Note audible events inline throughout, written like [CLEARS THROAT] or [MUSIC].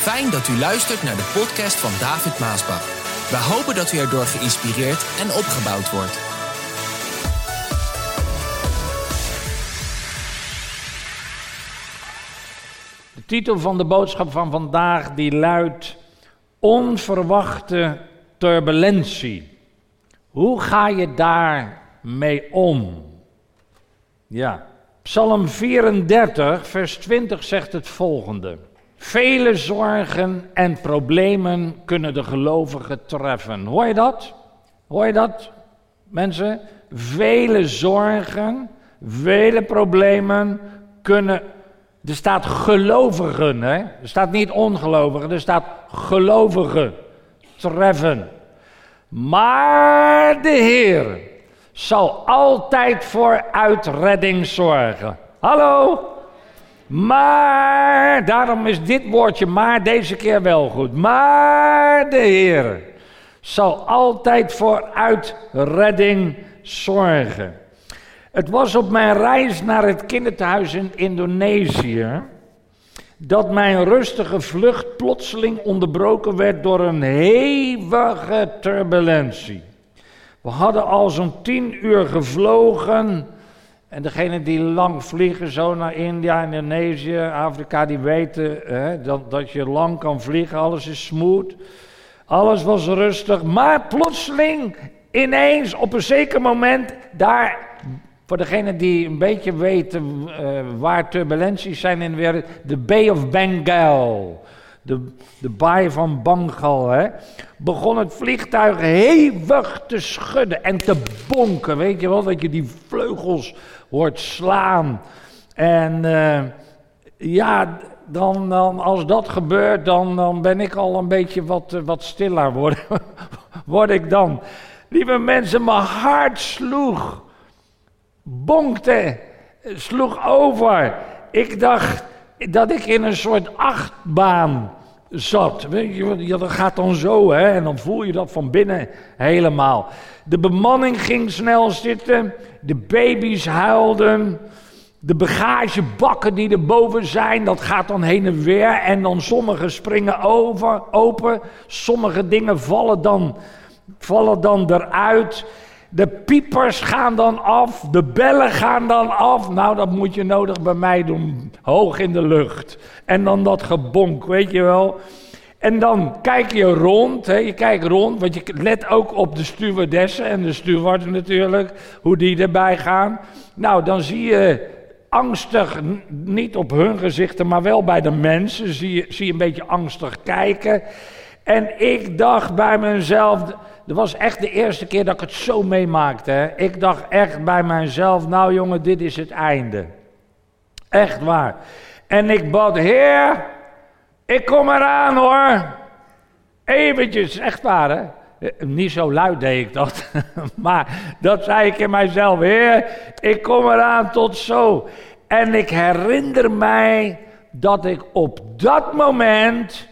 Fijn dat u luistert naar de podcast van David Maasbach. We hopen dat u erdoor geïnspireerd en opgebouwd wordt. De titel van de boodschap van vandaag die luidt Onverwachte turbulentie. Hoe ga je daarmee om? Ja, Psalm 34, vers 20 zegt het volgende. Vele zorgen en problemen kunnen de gelovigen treffen. Hoor je dat? Hoor je dat, mensen? Vele zorgen, vele problemen kunnen. Er staat gelovigen, hè? Er staat niet ongelovigen, er staat gelovigen treffen. Maar de Heer zal altijd voor uitredding zorgen. Hallo? Maar, daarom is dit woordje maar deze keer wel goed. Maar de Heer zal altijd voor uitredding zorgen. Het was op mijn reis naar het kinderthuis in Indonesië dat mijn rustige vlucht plotseling onderbroken werd door een hevige turbulentie. We hadden al zo'n tien uur gevlogen. En degenen die lang vliegen, zo naar India, Indonesië, Afrika, die weten hè, dat, dat je lang kan vliegen. Alles is smooth. Alles was rustig. Maar plotseling, ineens, op een zeker moment, daar voor degenen die een beetje weten uh, waar turbulenties zijn in de wereld, de Bay of Bengal, de, de baai van Bengal, hè, begon het vliegtuig hevig te schudden en te bonken. Weet je wel, dat je die vleugels hoort slaan. En uh, ja, dan, dan, als dat gebeurt, dan, dan ben ik al een beetje wat, uh, wat stiller, [LAUGHS] word, word ik dan. Lieve mensen, mijn hart sloeg bonkte, sloeg over. Ik dacht dat ik in een soort achtbaan zat. Weet je, dat gaat dan zo, hè? En dan voel je dat van binnen helemaal. De bemanning ging snel zitten, de baby's huilden. De bagagebakken die erboven zijn, dat gaat dan heen en weer. En dan sommige springen over, open. Sommige dingen vallen dan, vallen dan eruit. De piepers gaan dan af, de bellen gaan dan af. Nou, dat moet je nodig bij mij doen, hoog in de lucht. En dan dat gebonk, weet je wel. En dan kijk je rond, hè, je kijkt rond, want je let ook op de stewardessen en de steward natuurlijk, hoe die erbij gaan. Nou, dan zie je angstig, niet op hun gezichten, maar wel bij de mensen, zie je, zie je een beetje angstig kijken. En ik dacht bij mezelf, dat was echt de eerste keer dat ik het zo meemaakte. Hè. Ik dacht echt bij mezelf, nou jongen, dit is het einde. Echt waar. En ik bad, Heer, ik kom eraan hoor. Eventjes, echt waar hè. Niet zo luid deed ik dat, [LAUGHS] maar dat zei ik in mijzelf. Heer, ik kom eraan tot zo. En ik herinner mij dat ik op dat moment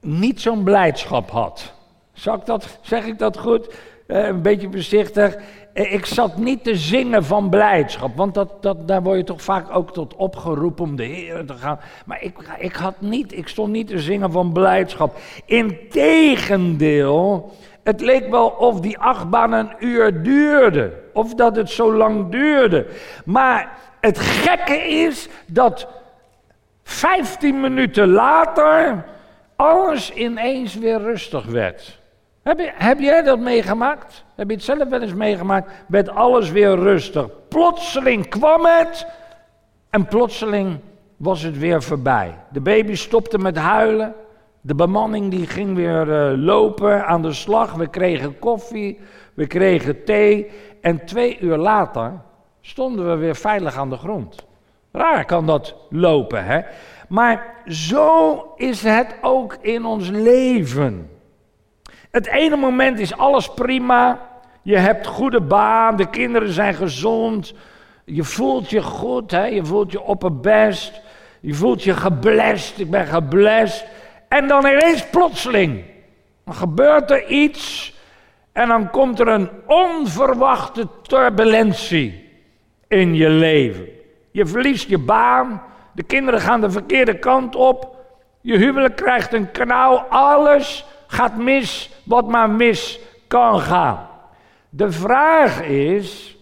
niet zo'n blijdschap had. Zal ik dat, zeg ik dat goed? Uh, een beetje voorzichtig. Uh, ik zat niet te zingen van blijdschap, want dat, dat, daar word je toch vaak ook tot opgeroepen om de Heer te gaan. Maar ik, ik, had niet, ik stond niet te zingen van blijdschap. Integendeel, het leek wel of die achtbaan een uur duurde, of dat het zo lang duurde. Maar het gekke is dat 15 minuten later alles ineens weer rustig werd. Heb, heb jij dat meegemaakt? Heb je het zelf wel eens meegemaakt? Werd alles weer rustig. Plotseling kwam het en plotseling was het weer voorbij. De baby stopte met huilen. De bemanning die ging weer uh, lopen aan de slag. We kregen koffie, we kregen thee. En twee uur later stonden we weer veilig aan de grond. Raar kan dat lopen, hè? Maar zo is het ook in ons leven. Het ene moment is alles prima. Je hebt goede baan, de kinderen zijn gezond. Je voelt je goed, hè? je voelt je op het best. Je voelt je geblest, ik ben geblest. En dan ineens plotseling, gebeurt er iets. En dan komt er een onverwachte turbulentie in je leven. Je verliest je baan, De kinderen gaan de verkeerde kant op. Je huwelijk krijgt een knauw. Alles gaat mis wat maar mis kan gaan. De vraag is,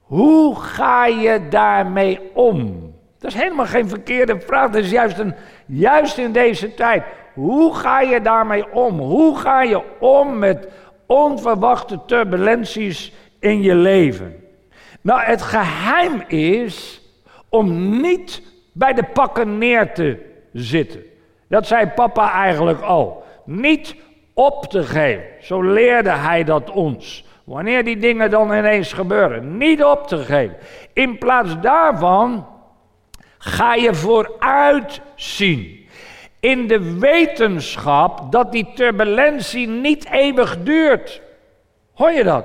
hoe ga je daarmee om? Dat is helemaal geen verkeerde vraag. Dat is juist, een, juist in deze tijd. Hoe ga je daarmee om? Hoe ga je om met onverwachte turbulenties in je leven? Nou, het geheim is om niet bij de pakken neer te zitten. Dat zei papa eigenlijk al. Niet op te geven. Zo leerde hij dat ons. Wanneer die dingen dan ineens gebeuren, niet op te geven. In plaats daarvan ga je vooruit zien. In de wetenschap dat die turbulentie niet eeuwig duurt. Hoor je dat?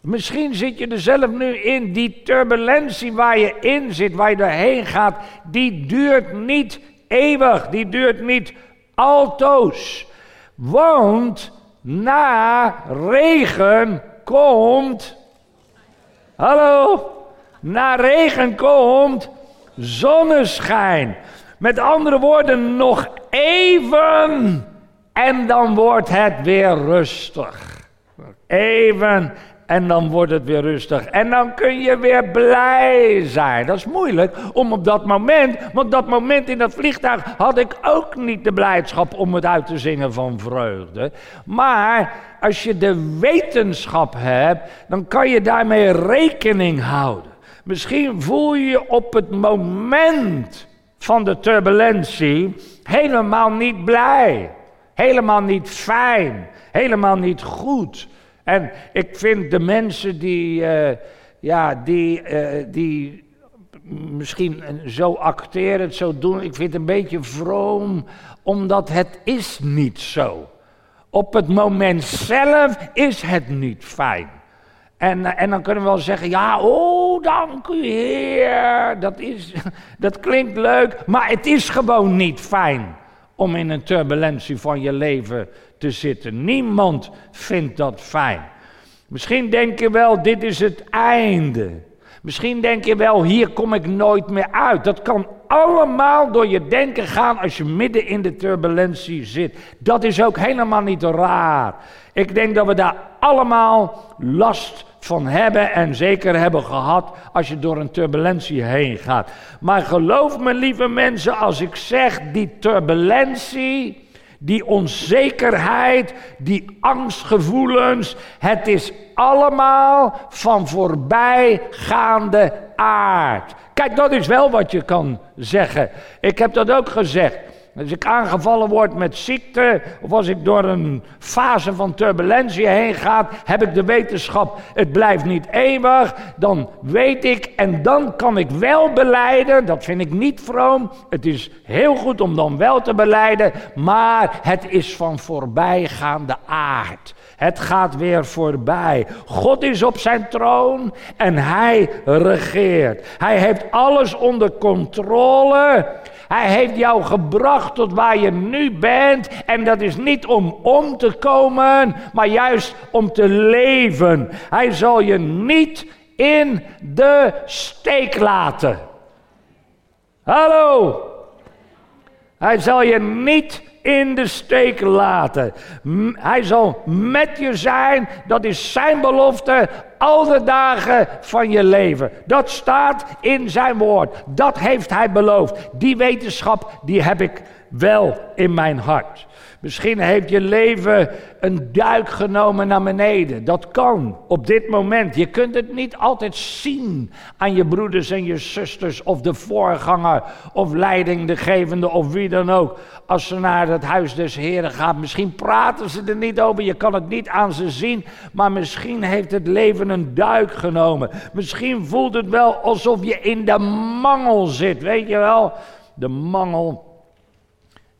Misschien zit je er zelf nu in. Die turbulentie waar je in zit, waar je doorheen gaat, die duurt niet eeuwig. Die duurt niet altoos. Want na regen komt. Hallo? Na regen komt zonneschijn. Met andere woorden, nog even en dan wordt het weer rustig. Even en dan wordt het weer rustig. En dan kun je weer blij zijn. Dat is moeilijk om op dat moment, want dat moment in dat vliegtuig had ik ook niet de blijdschap om het uit te zingen van vreugde. Maar als je de wetenschap hebt, dan kan je daarmee rekening houden. Misschien voel je je op het moment van de turbulentie helemaal niet blij, helemaal niet fijn, helemaal niet goed. En ik vind de mensen die, uh, ja, die, uh, die misschien zo acteren, zo doen, ik vind het een beetje vroom, omdat het is niet zo. Op het moment zelf is het niet fijn. En, eh, en dan kunnen we wel zeggen, ja, oh, dank u Heer, dat, is, [LAUGHS] dat klinkt leuk, maar het is gewoon niet fijn om in een turbulentie van je leven te zitten. Niemand vindt dat fijn. Misschien denk je wel, dit is het einde. Misschien denk je wel, hier kom ik nooit meer uit. Dat kan allemaal door je denken gaan als je midden in de turbulentie zit. Dat is ook helemaal niet raar. Ik denk dat we daar allemaal last van hebben en zeker hebben gehad als je door een turbulentie heen gaat. Maar geloof me, lieve mensen, als ik zeg die turbulentie die onzekerheid, die angstgevoelens, het is allemaal van voorbijgaande aard. Kijk, dat is wel wat je kan zeggen. Ik heb dat ook gezegd. Als ik aangevallen word met ziekte, of als ik door een fase van turbulentie heen ga, heb ik de wetenschap, het blijft niet eeuwig, dan weet ik en dan kan ik wel beleiden, dat vind ik niet vroom, het is heel goed om dan wel te beleiden, maar het is van voorbijgaande aard. Het gaat weer voorbij. God is op zijn troon en hij regeert. Hij heeft alles onder controle. Hij heeft jou gebracht tot waar je nu bent. En dat is niet om om te komen, maar juist om te leven. Hij zal je niet in de steek laten. Hallo. Hij zal je niet in de steek laten. Hij zal met je zijn, dat is zijn belofte, al de dagen van je leven. Dat staat in zijn woord. Dat heeft hij beloofd. Die wetenschap, die heb ik wel in mijn hart. Misschien heeft je leven een duik genomen naar beneden. Dat kan op dit moment. Je kunt het niet altijd zien aan je broeders en je zusters of de voorganger of leidinggevende of wie dan ook. Als ze naar het huis des Heren gaan. Misschien praten ze er niet over. Je kan het niet aan ze zien. Maar misschien heeft het leven een duik genomen. Misschien voelt het wel alsof je in de mangel zit. Weet je wel? De mangel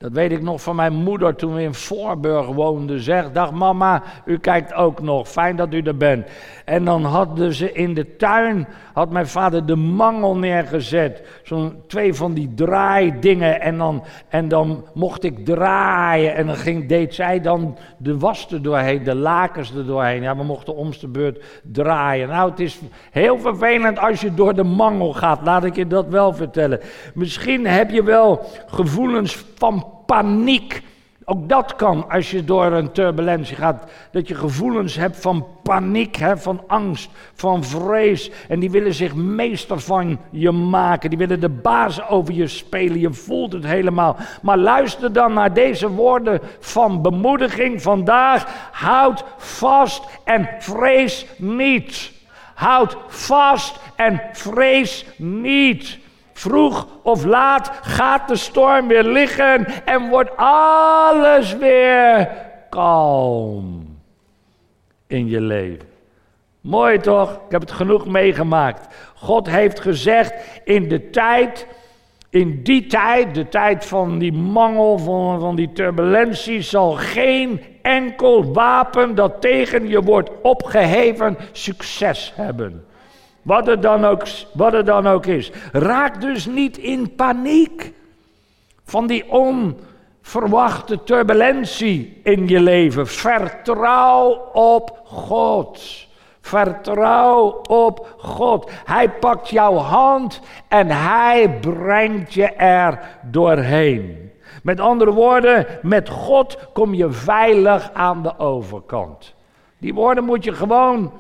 Dat weet ik nog van mijn moeder toen we in Voorburg woonden. Zeg, dag mama, u kijkt ook nog. Fijn dat u er bent. En dan hadden ze in de tuin, had mijn vader de mangel neergezet. Zo'n twee van die draaidingen. En dan, en dan mocht ik draaien. En dan ging, deed zij dan de was er doorheen, de lakens er doorheen. Ja, we mochten om de beurt draaien. Nou, het is heel vervelend als je door de mangel gaat. Laat ik je dat wel vertellen. Misschien heb je wel gevoelens van paniek. Ook dat kan als je door een turbulentie gaat. Dat je gevoelens hebt van paniek, hè, van angst, van vrees. En die willen zich meester van je maken. Die willen de baas over je spelen. Je voelt het helemaal. Maar luister dan naar deze woorden van bemoediging vandaag. Houd vast en vrees niet. Houd vast en vrees niet. Vroeg of laat gaat de storm weer liggen en wordt alles weer kalm in je leven. Mooi toch? Ik heb het genoeg meegemaakt. God heeft gezegd in de tijd, in die tijd, de tijd van die mangel, van, van die turbulentie, zal geen enkel wapen dat tegen je wordt opgeheven succes hebben. Wat het, dan ook, wat dan ook is. Raak dus niet in paniek van die onverwachte turbulentie in je leven. Vertrouw op God. Vertrouw op God. Hij pakt jouw hand en hij brengt je er doorheen. Met andere woorden, met God kom je veilig aan de overkant. Die woorden moet je gewoon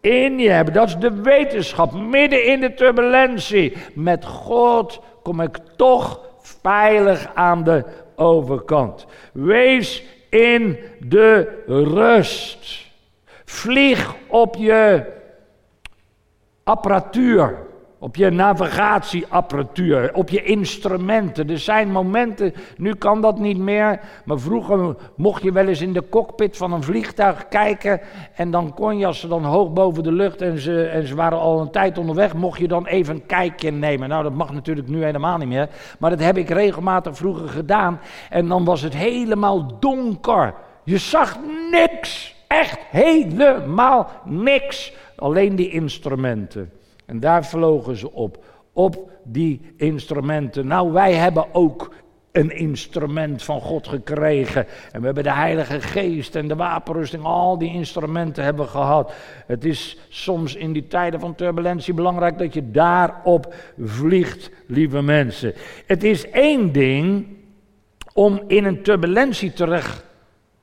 in je hebben. Dat is de wetenschap. Midden in de turbulentie. Met God kom ik toch veilig aan de overkant. Wees in de rust. Vlieg op je apparatuur op je navigatieapparatuur, op je instrumenten. Er zijn momenten, nu kan dat niet meer, maar vroeger mocht je wel eens in de cockpit van een vliegtuig kijken en dan kon je, als ze dan hoog boven de lucht en ze, en ze waren al een tijd onderweg, mocht je dan even een kijkje nemen. Nou, dat mag natuurlijk nu helemaal niet meer, maar dat heb ik regelmatig vroeger gedaan en dan was het helemaal donker. Je zag niks, echt helemaal niks, alleen die instrumenten. En daar vlogen ze op, op die instrumenten. Nou, wij hebben ook een instrument van God gekregen. En we hebben de Heilige Geest en de wapenrusting, al die instrumenten hebben we gehad. Het is soms in die tijden van turbulentie belangrijk dat je daarop vliegt, lieve mensen. Het is één ding om in een turbulentie terecht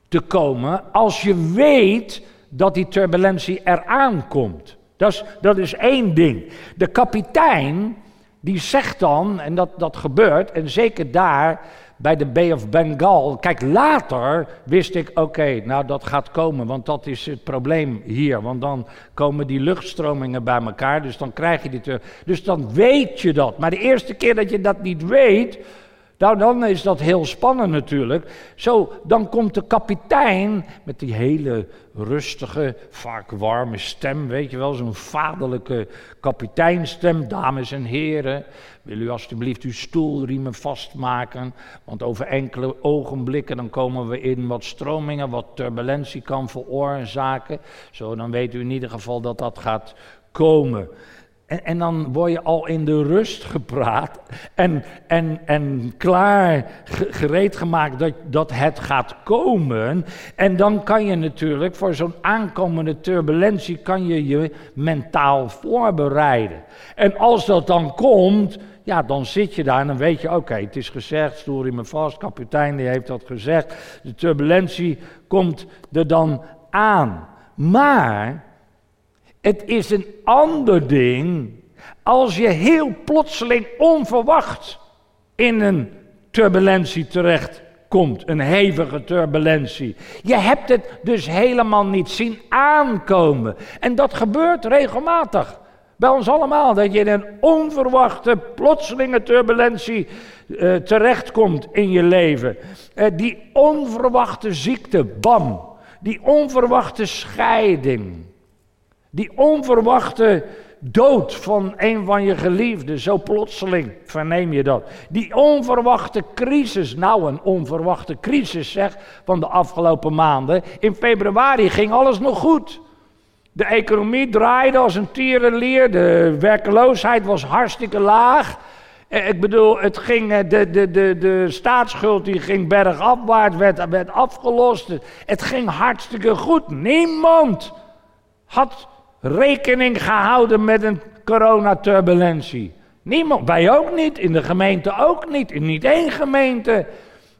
te komen als je weet dat die turbulentie eraan komt. Dat is, dat is één ding. De kapitein, die zegt dan, en dat, dat gebeurt, en zeker daar bij de Bay of Bengal. Kijk, later wist ik, oké, nou dat gaat komen, want dat is het probleem hier. Want dan komen die luchtstromingen bij elkaar, dus dan krijg je die. Dus dan weet je dat. Maar de eerste keer dat je dat niet weet, nou, dan is dat heel spannend natuurlijk. Zo, dan komt de kapitein met die hele rustige, vaak warme stem, weet je wel, zo'n vaderlijke kapiteinstem. Dames en heren, wil u alstublieft uw stoelriemen vastmaken, want over enkele ogenblikken dan komen we in wat stromingen, wat turbulentie kan veroorzaken. Zo, dan weet u in ieder geval dat dat gaat komen. En, en, dan word je al in de rust gepraat en, en, en klaar gereed gemaakt dat, dat het gaat komen. En dan kan je natuurlijk voor zo'n aankomende turbulentie kan je je mentaal voorbereiden. En als dat dan komt, ja, dan zit je daar en dan weet je, oké, het is gezegd, stoer in me vast, kapitein die heeft dat gezegd. De turbulentie komt er dan aan. Maar het is een ander ding als je heel plotseling onverwacht in een turbulentie terecht komt, een hevige turbulentie. Je hebt het dus helemaal niet zien aankomen. En dat gebeurt regelmatig. Bij ons allemaal, dat je in een onverwachte, plotselinge turbulentie uh, terechtkomt in je leven. Uh, die onverwachte ziekte, bam. Die onverwachte scheiding. Die onverwachte dood van een van je geliefden, zo plotseling verneem je dat. Die onverwachte crisis, nou een onverwachte crisis zeg, van de afgelopen maanden. In februari ging alles nog goed. De economie draaide als een tierenlier, de werkloosheid was hartstikke laag. Eh, ik bedoel, het ging, eh, de, de, de, de staatsschuld die ging bergafwaarts, werd, werd afgelost. Het ging hartstikke goed. Niemand had rekening gehouden met een coronaturbulentie. Niemand, wij ook niet, in de gemeente ook niet, in niet één gemeente.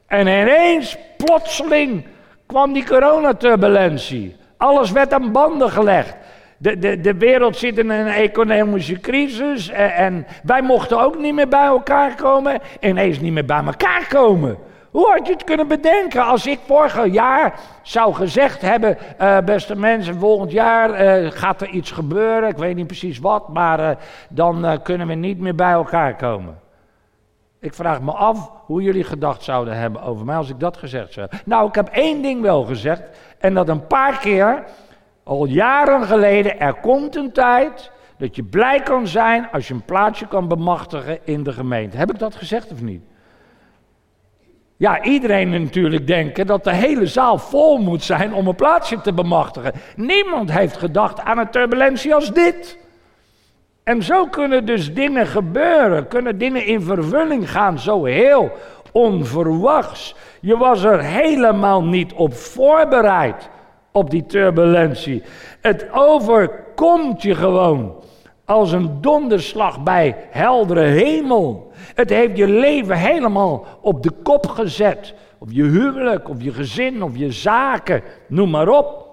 En ineens, plotseling, kwam die coronaturbulentie. Alles werd aan banden gelegd. De, de, de wereld zit in een economische crisis en, en wij mochten ook niet meer bij elkaar komen. Ineens niet meer bij elkaar komen. Hoe had je het kunnen bedenken als ik vorig jaar zou gezegd hebben, uh, beste mensen, volgend jaar uh, gaat er iets gebeuren, ik weet niet precies wat, maar uh, dan kunnen we niet meer bij elkaar komen. Ik vraag me af hoe jullie gedacht zouden hebben over mij als ik dat gezegd zou. Nou, ik heb één ding wel gezegd en dat een paar keer, al jaren geleden, er komt een tijd dat je blij kan zijn als je een plaatsje kan bemachtigen in de gemeente. Heb ik dat gezegd of niet? Ja, iedereen natuurlijk denken dat de hele zaal vol moet zijn om een plaatsje te bemachtigen. Niemand heeft gedacht aan een turbulentie als dit. En zo kunnen dus dingen gebeuren, kunnen dingen in vervulling gaan, zo heel onverwachts. Je was er helemaal niet op voorbereid, op die turbulentie. Het overkomt je gewoon als een donderslag bij heldere hemel. Het heeft je leven helemaal op de kop gezet. Op je huwelijk, op je gezin, op je zaken, noem maar op.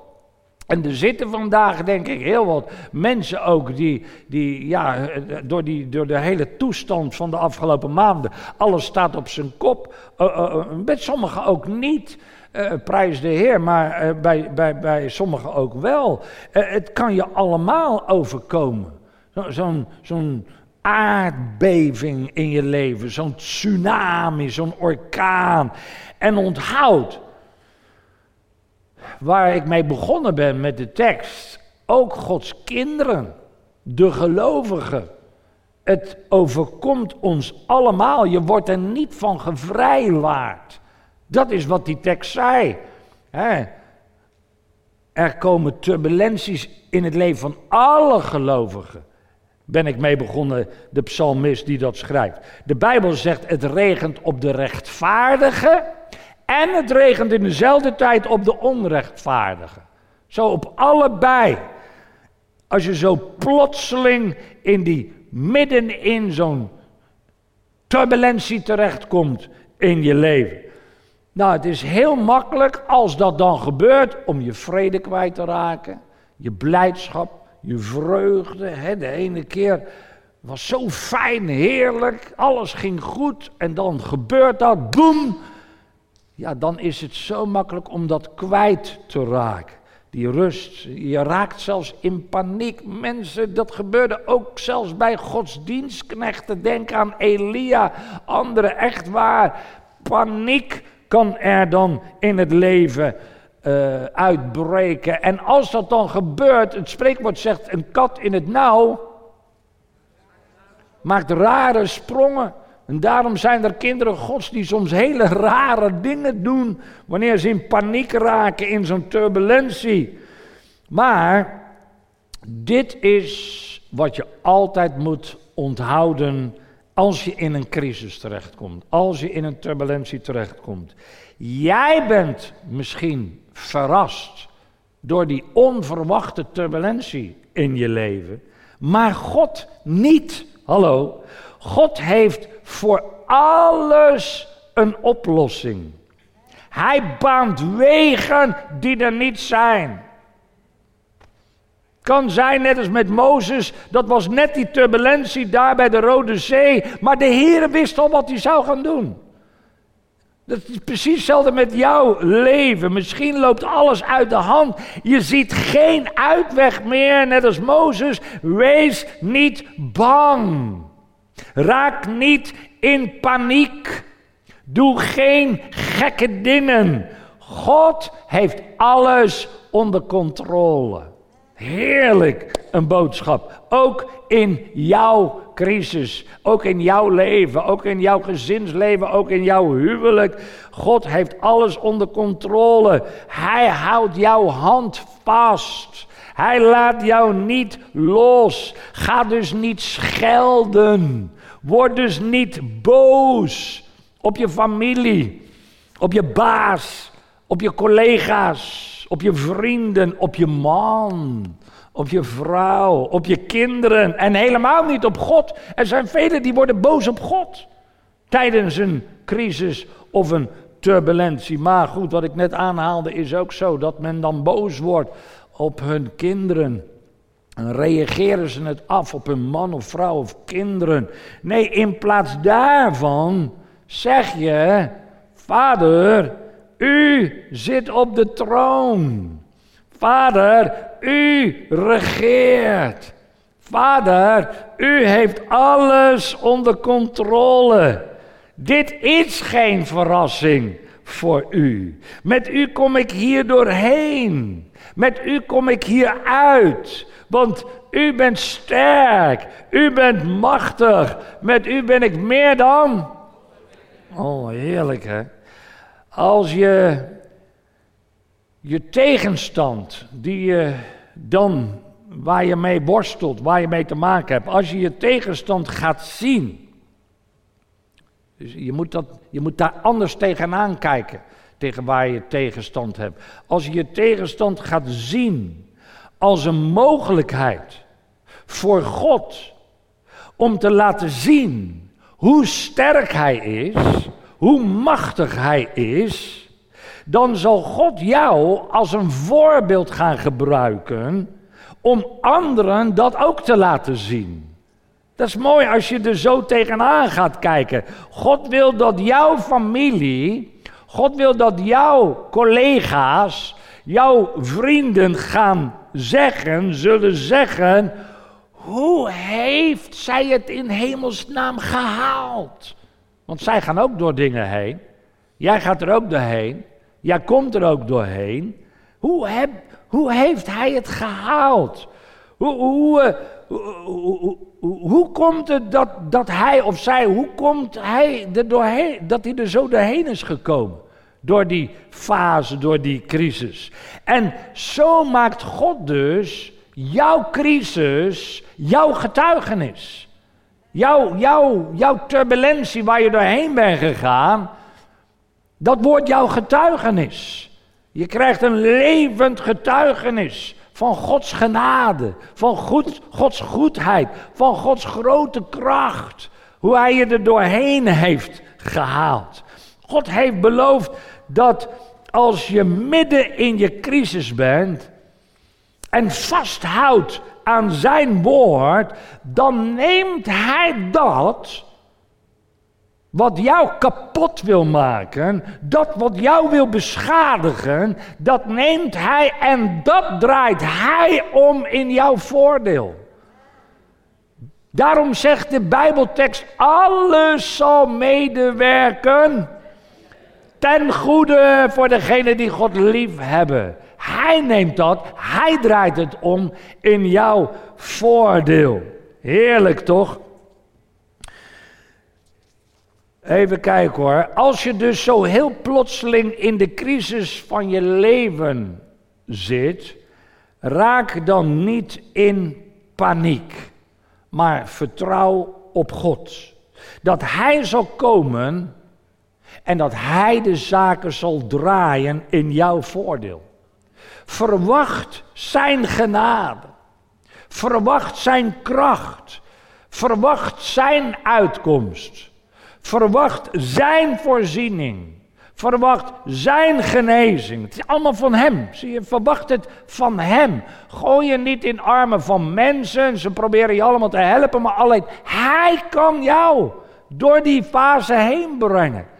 En er zitten vandaag, denk ik, heel wat mensen ook die, die ja, door, die, door de hele toestand van de afgelopen maanden, alles staat op zijn kop. Uh, met sommigen ook niet. Uh, prijs de Heer, maar bij, bij, bij sommigen ook wel. Het kan je allemaal overkomen. Zo'n zo'n aardbeving in je leven, zo'n tsunami, zo'n orkaan. En onthoud, waar ik mee begonnen ben met de tekst, ook Gods kinderen, de gelovigen. Het overkomt ons allemaal. Je wordt er niet van gevrijwaard. Dat is wat die tekst zei. Er komen turbulenties in het leven van alle gelovigen ben ik mee begonnen, de psalmist die dat schrijft. De Bijbel zegt het regent op de rechtvaardige en het regent in dezelfde tijd op de onrechtvaardige. Zo op allebei. Als je zo plotseling in die midden in zo'n turbulentie terechtkomt in je leven. Nou, het is heel makkelijk als dat dan gebeurt om je vrede kwijt te raken, je blijdschap, je vreugde. Hè? De ene keer was zo fijn, heerlijk, alles ging goed en dan gebeurt dat, boem. Ja, dan is het zo makkelijk om dat kwijt te raken. Die rust, je raakt zelfs in paniek. Mensen, dat gebeurde ook zelfs bij godsdienstknechten. Denk aan Elia, anderen, echt waar. Paniek kan er dan in het leven uh, uitbreken. En als dat dan gebeurt, het spreekwoord zegt: een kat in het nauw maakt rare sprongen. En daarom zijn er kinderen gods die soms hele rare dingen doen wanneer ze in paniek raken in zo'n turbulentie. Maar dit is wat je altijd moet onthouden als je in een crisis terechtkomt, als je in een turbulentie terechtkomt. Jij bent misschien verrast door die onverwachte turbulentie in je leven, maar God niet. Hallo, God heeft voor alles een oplossing. Hij baant wegen die er niet zijn. Kan zijn, net als met Mozes, dat was net die turbulentie daar bij de Rode Zee, maar de Heer wist al wat hij zou gaan doen. Dat is precies hetzelfde met jouw leven. Misschien loopt alles uit de hand. Je ziet geen uitweg meer, net als Mozes. Wees niet bang. Raak niet in paniek. Doe geen gekke dingen. God heeft alles onder controle. Heerlijk een boodschap. Ook in jouw crisis, ook in jouw leven, ook in jouw gezinsleven, ook in jouw huwelijk. God heeft alles onder controle. Hij houdt jouw hand vast. Hij laat jou niet los. Ga dus niet schelden. Word dus niet boos op je familie, op je baas, op je collega's, op je vrienden, op je man, op je vrouw, op je kinderen en helemaal niet op God. Er zijn velen die worden boos op God tijdens een crisis of een turbulentie. Maar goed, wat ik net aanhaalde is ook zo dat men dan boos wordt op hun kinderen. En reageren ze het af op hun man of vrouw of kinderen. Nee, in plaats daarvan zeg je: Vader, u zit op de troon. Vader, u regeert. Vader, u heeft alles onder controle. Dit is geen verrassing voor u. Met u kom ik hier doorheen. Met u kom ik hier uit. Want u bent sterk. U bent machtig. Met u ben ik meer dan. Oh, heerlijk hè. Als je je tegenstand, die je dan, waar je mee worstelt, waar je mee te maken hebt, als je je tegenstand gaat zien, dus je moet, dat, je moet daar anders tegenaan kijken, tegen waar je tegenstand hebt. Als je je tegenstand gaat zien als een mogelijkheid voor God om te laten zien hoe sterk Hij is, hoe machtig Hij is, dan zal God jou als een voorbeeld gaan gebruiken om anderen dat ook te laten zien. Dat is mooi als je er zo tegenaan gaat kijken. God wil dat jouw familie, God wil dat jouw collega's, jouw vrienden gaan zeggen, zullen zeggen, hoe heeft zij het in hemelsnaam gehaald? Want zij gaan ook door dingen heen. Jij gaat er ook doorheen. Jij komt er ook doorheen. Hoe, heb, hoe heeft hij het gehaald? Hoe, hoe, eh, hoe, hoe, komt het dat, dat hij of zij, hoe komt hij er doorheen, dat hij er zo doorheen is gekomen? Door die fase, door die crisis. En zo maakt God dus jouw crisis jouw getuigenis. Jouw, jouw, turbulentie waar je doorheen bent gegaan, dat wordt jouw getuigenis. Je krijgt een levend getuigenis van Gods genade, van Gods goedheid, van Gods grote kracht. Hoe Hij je er doorheen heeft gehaald. God heeft beloofd dat als je midden in je crisis bent en vasthoudt aan zijn woord, dan neemt hij dat wat jou kapot wil maken, dat wat jou wil beschadigen, dat neemt hij en dat draait hij om in jouw voordeel. Daarom zegt de Bijbeltekst: alles zal medewerken ten goede voor degenen die God lief hebben. Hij neemt dat, hij draait het om in jouw voordeel. Heerlijk toch? Even kijken hoor. Als je dus zo heel plotseling in de crisis van je leven zit, raak dan niet in paniek, maar vertrouw op God. Dat Hij zal komen en dat Hij de zaken zal draaien in jouw voordeel. Verwacht Zijn genade. Verwacht Zijn kracht. Verwacht Zijn uitkomst. Verwacht Zijn voorziening. Verwacht Zijn genezing. Het is allemaal van Hem. Zie je, verwacht het van Hem. Gooi je niet in armen van mensen. Ze proberen je allemaal te helpen, maar alleen Hij kan jou door die fase heen brengen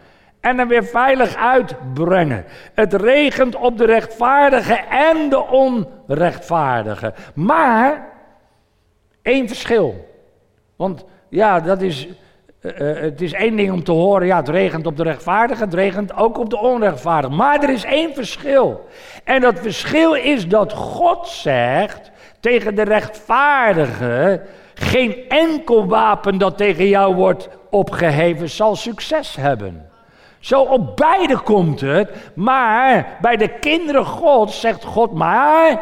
en hem weer veilig uitbrengen. Het regent op de rechtvaardige en de onrechtvaardige. Maar één verschil. Want ja, dat is. Uh, het is één ding om te horen, ja, het regent op de rechtvaardige, het regent ook op de onrechtvaardige. Maar er is één verschil. En dat verschil is dat God zegt tegen de rechtvaardige, geen enkel wapen dat tegen jou wordt opgeheven zal succes hebben. Zo op beide komt het, maar bij de kinderen God zegt God maar,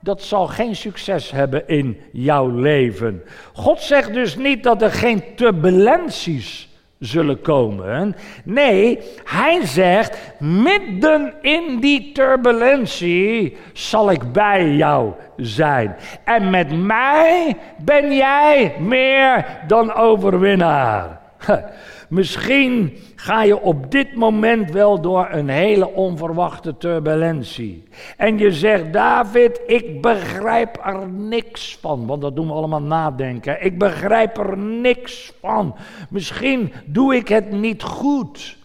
dat zal geen succes hebben in jouw leven. God zegt dus niet dat er geen turbulenties zullen komen. Nee, hij zegt, midden in die turbulentie zal ik bij jou zijn. En met mij ben jij meer dan overwinnaar. [LAUGHS] Misschien ga je op dit moment wel door een hele onverwachte turbulentie. En je zegt, David, ik begrijp er niks van. Want dat doen we allemaal nadenken. Ik begrijp er niks van. Misschien doe ik het niet goed.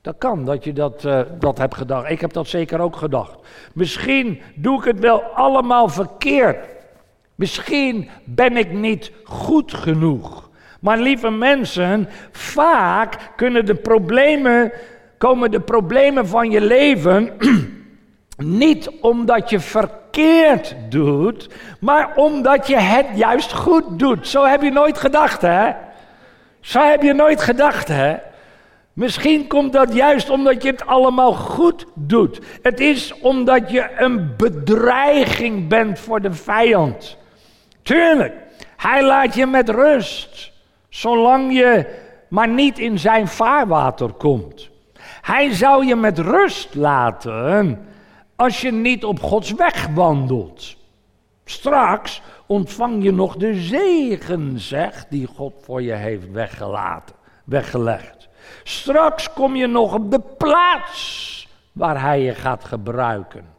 Dat kan, dat je dat, uh, dat hebt gedacht. Ik heb dat zeker ook gedacht. Misschien doe ik het wel allemaal verkeerd. Misschien ben ik niet goed genoeg. Maar lieve mensen, vaak kunnen de problemen, komen de problemen van je leven [CLEARS THROAT] niet omdat je verkeerd doet, maar omdat je het juist goed doet. Zo heb je nooit gedacht, hè? Zo heb je nooit gedacht, hè? Misschien komt dat juist omdat je het allemaal goed doet. Het is omdat je een bedreiging bent voor de vijand. Tuurlijk, hij laat je met rust. Zolang je maar niet in zijn vaarwater komt. Hij zou je met rust laten als je niet op Gods weg wandelt. Straks ontvang je nog de zegen, zeg, die God voor je heeft weggelaten, weggelegd. Straks kom je nog op de plaats waar hij je gaat gebruiken.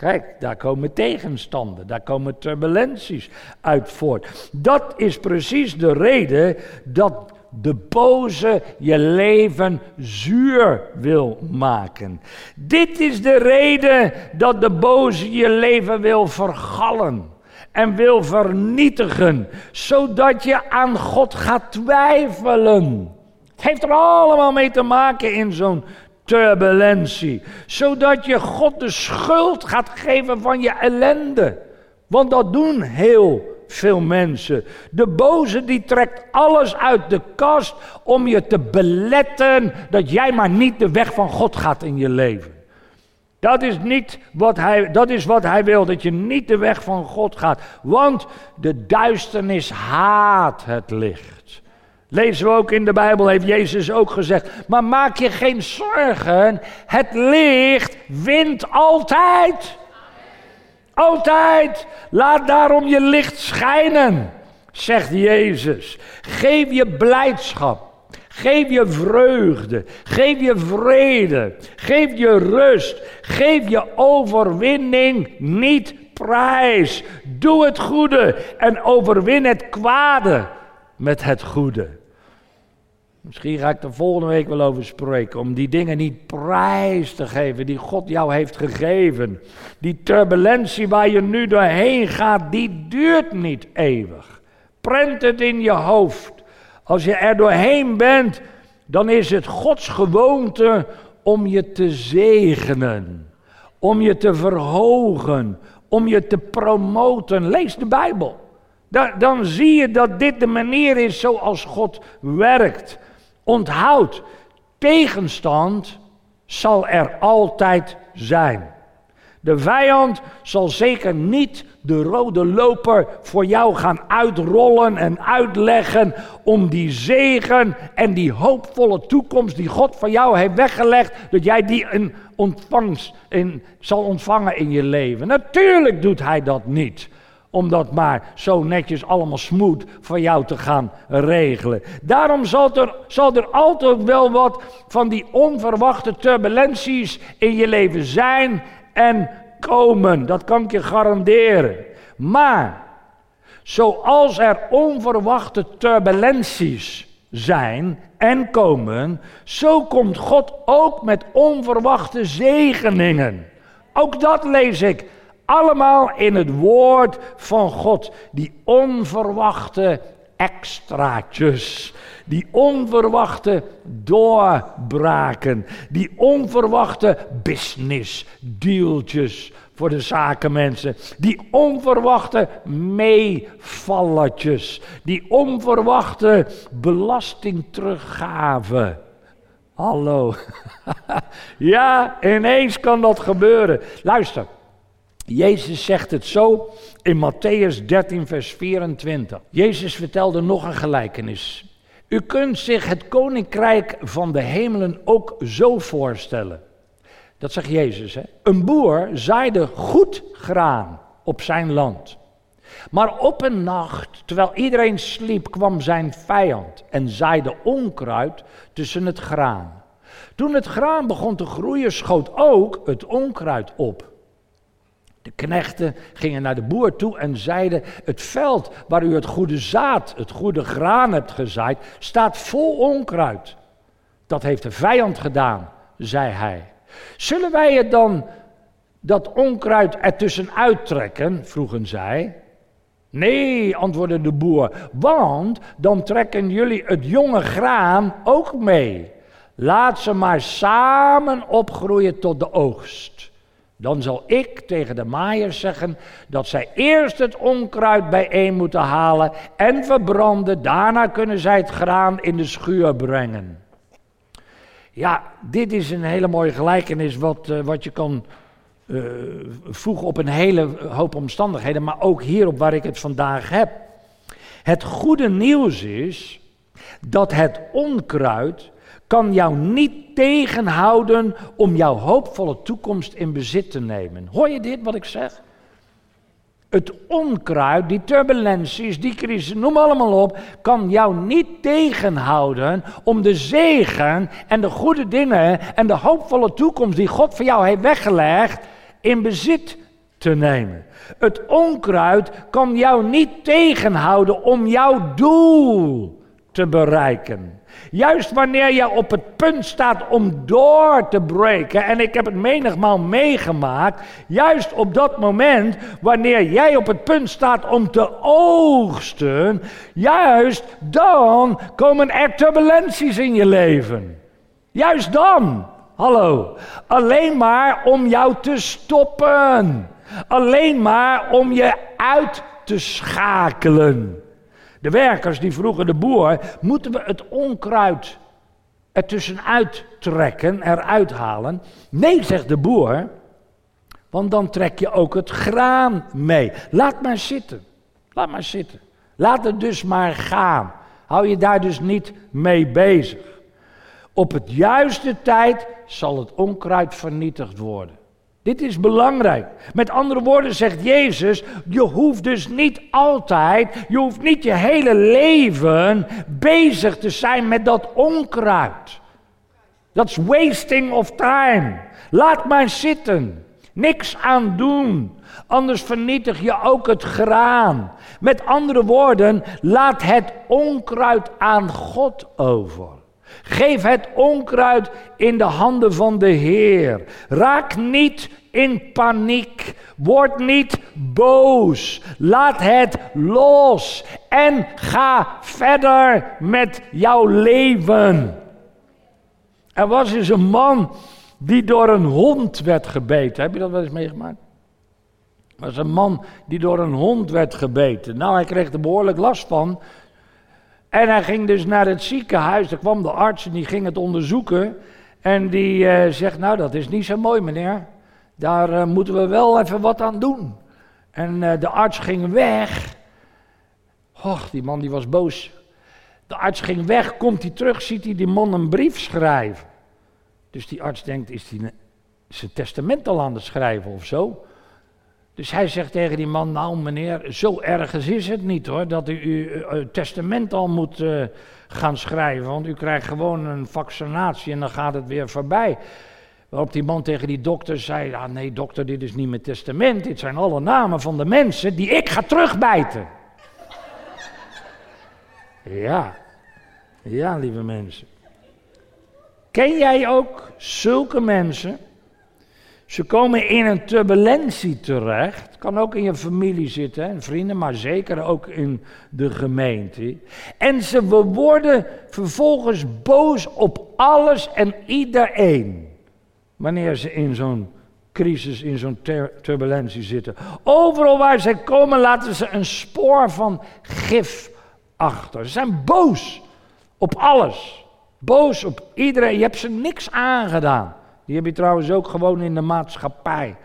Kijk, daar komen tegenstanden, daar komen turbulenties uit voort. Dat is precies de reden dat de boze je leven zuur wil maken. Dit is de reden dat de boze je leven wil vergallen en wil vernietigen, zodat je aan God gaat twijfelen. Het heeft er allemaal mee te maken in zo'n turbulentie. Zodat je God de schuld gaat geven van je ellende. Want dat doen heel veel mensen. De boze die trekt alles uit de kast om je te beletten dat jij maar niet de weg van God gaat in je leven. Dat is, niet wat hij, dat is wat hij wil, dat je niet de weg van God gaat. Want de duisternis haat het licht. Lezen we ook in de Bijbel, heeft Jezus ook gezegd. Maar maak je geen zorgen, het licht wint altijd. Altijd. Laat daarom je licht schijnen, zegt Jezus. Geef je blijdschap. Geef je vreugde. Geef je vrede. Geef je rust. Geef je overwinning niet prijs. Doe het goede en overwin het kwade met het goede. Misschien ga ik er volgende week wel over spreken. Om die dingen niet prijs te geven die God jou heeft gegeven. Die turbulentie waar je nu doorheen gaat, die duurt niet eeuwig. Prent het in je hoofd. Als je er doorheen bent, dan is het Gods gewoonte om je te zegenen. Om je te verhogen. Om je te promoten. Lees de Bijbel. Dan, dan zie je dat dit de manier is zoals God werkt. Onthoud, tegenstand zal er altijd zijn. De vijand zal zeker niet de rode loper voor jou gaan uitrollen en uitleggen om die zegen en die hoopvolle toekomst die God voor jou heeft weggelegd, dat jij die in ontvangst in, zal ontvangen in je leven. Natuurlijk doet hij dat niet om dat maar zo netjes allemaal smoed voor jou te gaan regelen. Daarom zal er, zal er altijd wel wat van die onverwachte turbulenties in je leven zijn en komen. Dat kan ik je garanderen. Maar zoals er onverwachte turbulenties zijn en komen, zo komt God ook met onverwachte zegeningen. Ook dat lees ik allemaal in het woord van God. Die onverwachte extraatjes. Die onverwachte doorbraken. Die onverwachte business dealtjes voor de zakenmensen. Die onverwachte meevallertjes. Die onverwachte belastingteruggave. Hallo. [LAUGHS] ja, ineens kan dat gebeuren. Luister. Jezus zegt het zo in Matthäus 13, vers 24. Jezus vertelde nog een gelijkenis. U kunt zich het koninkrijk van de hemelen ook zo voorstellen. Dat zegt Jezus. Hè? Een boer zaaide goed graan op zijn land. Maar op een nacht, terwijl iedereen sliep, kwam zijn vijand en zaaide onkruid tussen het graan. Toen het graan begon te groeien, schoot ook het onkruid op. De knechten gingen naar de boer toe en zeiden: Het veld waar u het goede zaad, het goede graan hebt gezaaid, staat vol onkruid. Dat heeft de vijand gedaan, zei hij. Zullen wij het dan dat onkruid ertussen uittrekken? vroegen zij. Nee, antwoordde de boer, want dan trekken jullie het jonge graan ook mee. Laat ze maar samen opgroeien tot de oogst. Dan zal ik tegen de maaiers zeggen dat zij eerst het onkruid bijeen moeten halen en verbranden. Daarna kunnen zij het graan in de schuur brengen. Ja, dit is een hele mooie gelijkenis wat, uh, wat je kan uh, voegen op een hele hoop omstandigheden, maar ook hierop waar ik het vandaag heb. Het goede nieuws is dat het onkruid kan jou niet tegenhouden om jouw hoopvolle toekomst in bezit te nemen. Hoor je dit wat ik zeg? Het onkruid, die turbulenties, die crisis, noem allemaal op, kan jou niet tegenhouden om de zegen en de goede dingen en de hoopvolle toekomst die God voor jou heeft weggelegd in bezit te nemen. Het onkruid kan jou niet tegenhouden om jouw doel te bereiken. Juist wanneer je op het punt staat om door te breken, en ik heb het menigmaal meegemaakt, juist op dat moment, wanneer jij op het punt staat om te oogsten, juist dan komen er turbulenties in je leven. Juist dan. Hallo. Alleen maar om jou te stoppen. Alleen maar om je uit te schakelen. De werkers die vroegen de boer, moeten we het onkruid ertussenuit trekken, eruit halen? Nee, zegt de boer, want dan trek je ook het graan mee. Laat maar zitten, laat maar zitten. Laat het dus maar gaan. Hou je daar dus niet mee bezig. Op het juiste tijd zal het onkruid vernietigd worden. Dit is belangrijk. Met andere woorden zegt Jezus, je hoeft dus niet altijd, je hoeft niet je hele leven bezig te zijn met dat onkruid. Dat is wasting of time. Laat maar zitten. Niks aan doen. Anders vernietig je ook het graan. Met andere woorden, laat het onkruid aan God over. Geef het onkruid in de handen van de Heer. Raak niet in paniek. Word niet boos. Laat het los. En ga verder met jouw leven. Er was eens een man die door een hond werd gebeten. Heb je dat wel eens meegemaakt? Er was een man die door een hond werd gebeten. Nou, hij kreeg er behoorlijk last van. En hij ging dus naar het ziekenhuis. Daar kwam de arts en die ging het onderzoeken. En die uh, zegt, nou dat is niet zo mooi meneer. Daar uh, moeten we wel even wat aan doen. En uh, de arts ging weg. Och, die man die was boos. De arts ging weg, komt hij terug, ziet hij die man een brief schrijven. Dus die arts denkt, is hij zijn testament al aan het schrijven of zo? Dus hij zegt tegen die man, nou meneer, zo ergens is het niet hoor, dat u uw testament al moet uh, gaan schrijven, want u krijgt gewoon een vaccinatie en dan gaat het weer voorbij. Waarop die man tegen die dokter zei, ah nee dokter, dit is niet mijn testament, dit zijn alle namen van de mensen die ik ga terugbijten. [LAUGHS] ja, ja lieve mensen. Ken jij ook zulke mensen? Ze komen in een turbulentie terecht. Kan ook in je familie zitten, en vrienden, maar zeker ook in de gemeente. En ze worden vervolgens boos op alles en iedereen. Wanneer ze in zo'n crisis, in zo'n turbulentie zitten. Overal waar zij komen laten ze een spoor van gif achter. Ze zijn boos op alles. Boos op iedereen. Je hebt ze niks aangedaan. Die heb je trouwens ook gewoon in de maatschappij.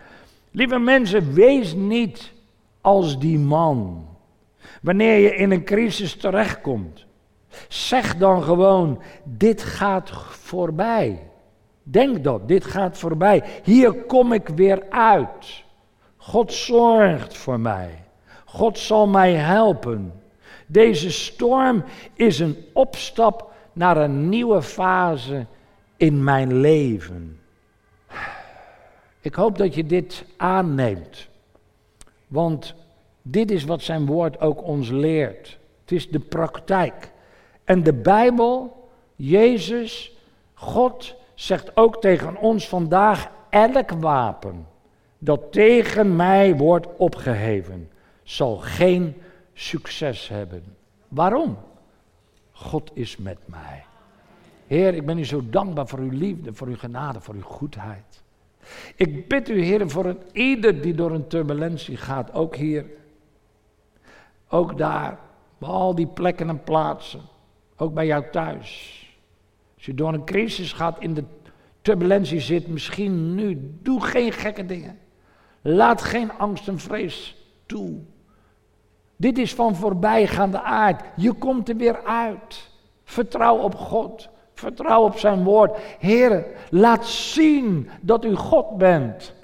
Lieve mensen, wees niet als die man. Wanneer je in een crisis terechtkomt, zeg dan gewoon: dit gaat voorbij. Denk dat, dit gaat voorbij. Hier kom ik weer uit. God zorgt voor mij. God zal mij helpen. Deze storm is een opstap naar een nieuwe fase in mijn leven. Ik hoop dat je dit aanneemt. Want dit is wat zijn woord ook ons leert. Het is de praktijk. En de Bijbel, Jezus, God zegt ook tegen ons vandaag: elk wapen dat tegen mij wordt opgeheven, zal geen succes hebben. Waarom? God is met mij. Heer, ik ben u zo dankbaar voor uw liefde, voor uw genade, voor uw goedheid. Ik bid u, Heer, voor een ieder die door een turbulentie gaat, ook hier, ook daar, bij al die plekken en plaatsen, ook bij jou thuis. Als je door een crisis gaat, in de turbulentie zit, misschien nu, doe geen gekke dingen. Laat geen angst en vrees toe. Dit is van voorbijgaande aard. Je komt er weer uit. Vertrouw op God. Vertrouw op zijn woord. Heer, laat zien dat u God bent.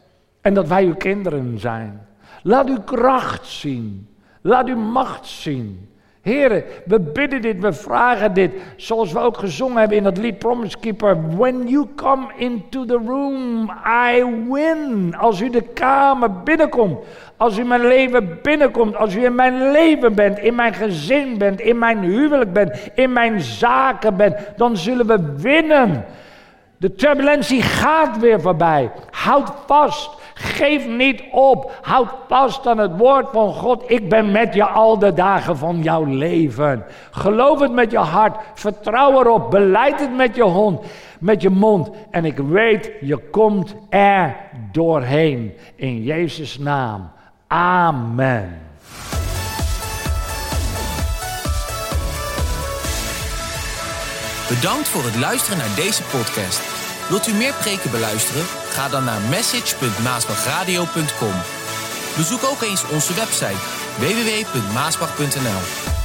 En dat wij uw kinderen zijn. Laat uw kracht zien. Laat uw macht zien. Heren, we bidden dit, we vragen dit, zoals we ook gezongen hebben in dat lied Promise Keeper. When you come into the room, I win. Als u de kamer binnenkomt, als u mijn leven binnenkomt, als u in mijn leven bent, in mijn gezin bent, in mijn huwelijk bent, in mijn zaken bent, dan zullen we winnen. De turbulentie gaat weer voorbij. Houd vast. Geef niet op. Houd vast aan het woord van God. Ik ben met je al de dagen van jouw leven. Geloof het met je hart. Vertrouw erop. Beleid het met je hond, met je mond. En ik weet, je komt er doorheen. In Jezus' naam. Amen. Bedankt voor het luisteren naar deze podcast. Wilt u meer preken beluisteren? Ga dan naar message.maasbachradio.com. Bezoek ook eens onze website www.maasbach.nl.